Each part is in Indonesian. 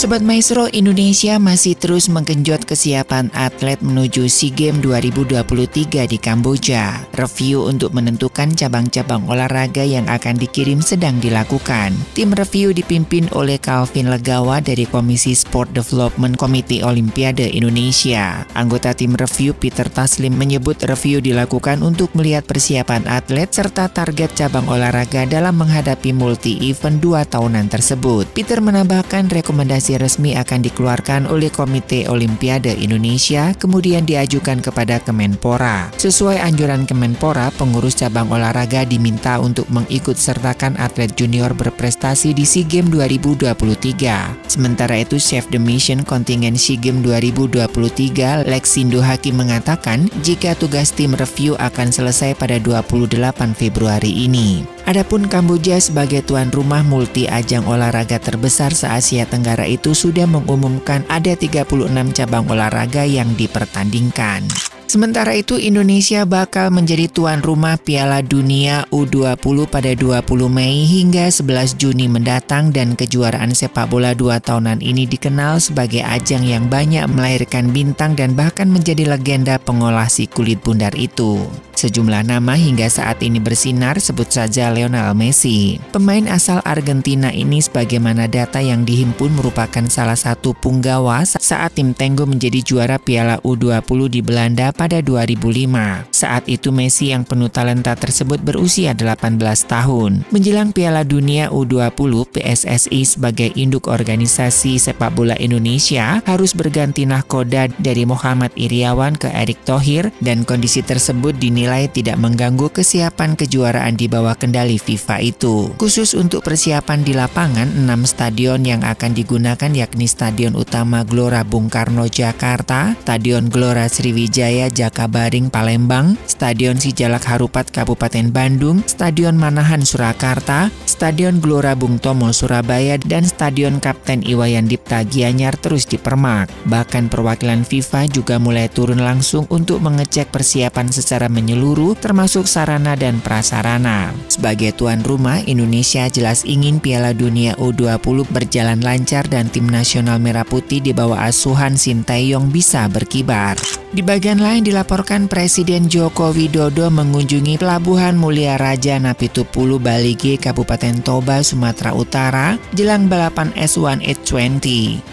Sobat Maestro, Indonesia masih terus menggenjot kesiapan atlet menuju SEA Games 2023 di Kamboja. Review untuk menentukan cabang-cabang olahraga yang akan dikirim sedang dilakukan. Tim review dipimpin oleh Calvin Legawa dari Komisi Sport Development Komite Olimpiade Indonesia. Anggota tim review Peter Taslim menyebut review dilakukan untuk melihat persiapan atlet serta target cabang olahraga dalam menghadapi multi-event dua tahunan tersebut. Peter menambahkan rekomendasi resmi akan dikeluarkan oleh Komite Olimpiade Indonesia kemudian diajukan kepada Kemenpora. Sesuai anjuran Kemenpora, pengurus cabang olahraga diminta untuk mengikut sertakan atlet junior berprestasi di SEA Games 2023. Sementara itu, Chef the Mission kontingen SEA Games 2023, Lexindo Hakim mengatakan jika tugas tim review akan selesai pada 28 Februari ini. Adapun Kamboja sebagai tuan rumah multi ajang olahraga terbesar se-Asia Tenggara itu sudah mengumumkan ada 36 cabang olahraga yang dipertandingkan. Sementara itu Indonesia bakal menjadi tuan rumah Piala Dunia U20 pada 20 Mei hingga 11 Juni mendatang dan kejuaraan sepak bola dua tahunan ini dikenal sebagai ajang yang banyak melahirkan bintang dan bahkan menjadi legenda pengolah si kulit bundar itu. Sejumlah nama hingga saat ini bersinar sebut saja Lionel Messi. Pemain asal Argentina ini sebagaimana data yang dihimpun merupakan salah satu punggawa saat tim Tenggo menjadi juara Piala U20 di Belanda pada 2005. Saat itu Messi yang penuh talenta tersebut berusia 18 tahun. Menjelang Piala Dunia U20, PSSI sebagai induk organisasi sepak bola Indonesia harus berganti nahkoda dari Muhammad Iriawan ke Erick Thohir dan kondisi tersebut dinilai dinilai tidak mengganggu kesiapan kejuaraan di bawah kendali FIFA itu. Khusus untuk persiapan di lapangan, 6 stadion yang akan digunakan yakni Stadion Utama Gelora Bung Karno Jakarta, Stadion Gelora Sriwijaya Jakabaring Palembang, Stadion Sijalak Harupat Kabupaten Bandung, Stadion Manahan Surakarta, Stadion Gelora Bung Tomo Surabaya, dan Stadion Kapten Iwayan Dipta Gianyar terus dipermak. Bahkan perwakilan FIFA juga mulai turun langsung untuk mengecek persiapan secara menyeluruh menyeluruh termasuk sarana dan prasarana. Sebagai tuan rumah, Indonesia jelas ingin Piala Dunia U20 berjalan lancar dan tim nasional Merah Putih di bawah asuhan Sintayong bisa berkibar. Di bagian lain dilaporkan Presiden Joko Widodo mengunjungi Pelabuhan Mulia Raja Napitupulu Baligi Kabupaten Toba, Sumatera Utara jelang balapan S1 A20.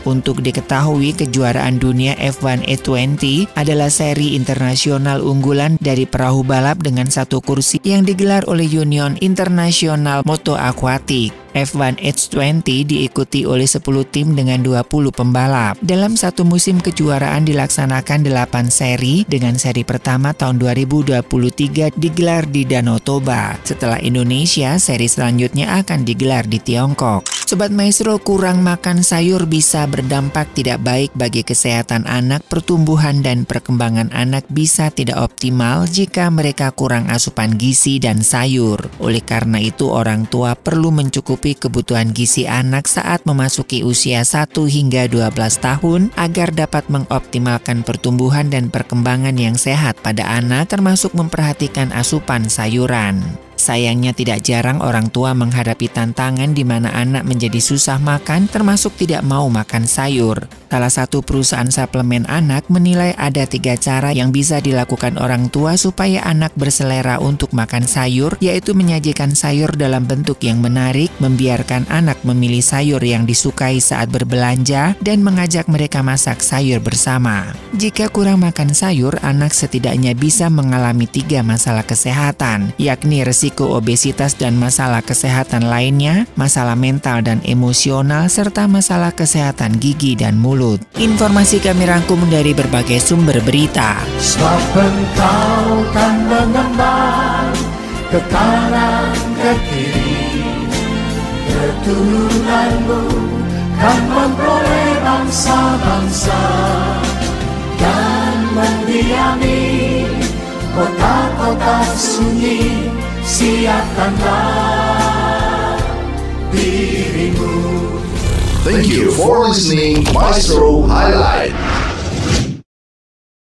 Untuk diketahui kejuaraan dunia F1 A20 adalah seri internasional unggulan dari perahu balap dengan satu kursi yang digelar oleh Union Internasional Moto Aquatic. F1 H20 diikuti oleh 10 tim dengan 20 pembalap. Dalam satu musim kejuaraan dilaksanakan 8 seri dengan seri pertama tahun 2023 digelar di Danau Toba. Setelah Indonesia, seri selanjutnya akan digelar di Tiongkok. Sobat Maestro, kurang makan sayur bisa berdampak tidak baik bagi kesehatan anak, pertumbuhan dan perkembangan anak bisa tidak optimal jika mereka kurang asupan gizi dan sayur. Oleh karena itu, orang tua perlu mencukupi mencukupi kebutuhan gizi anak saat memasuki usia 1 hingga 12 tahun agar dapat mengoptimalkan pertumbuhan dan perkembangan yang sehat pada anak termasuk memperhatikan asupan sayuran. Sayangnya tidak jarang orang tua menghadapi tantangan di mana anak menjadi susah makan termasuk tidak mau makan sayur. Salah satu perusahaan suplemen anak menilai ada tiga cara yang bisa dilakukan orang tua supaya anak berselera untuk makan sayur, yaitu menyajikan sayur dalam bentuk yang menarik, membiarkan anak memilih sayur yang disukai saat berbelanja, dan mengajak mereka masak sayur bersama. Jika kurang makan sayur, anak setidaknya bisa mengalami tiga masalah kesehatan, yakni resiko risiko obesitas dan masalah kesehatan lainnya, masalah mental dan emosional, serta masalah kesehatan gigi dan mulut. Informasi kami rangkum dari berbagai sumber berita. Sebab engkau kan mengembang ke kanan ke kiri Keturunanmu kan memperoleh bangsa-bangsa Dan mendiami kota-kota sunyi Siapkanlah dirimu Thank you for listening Maestro Highlight.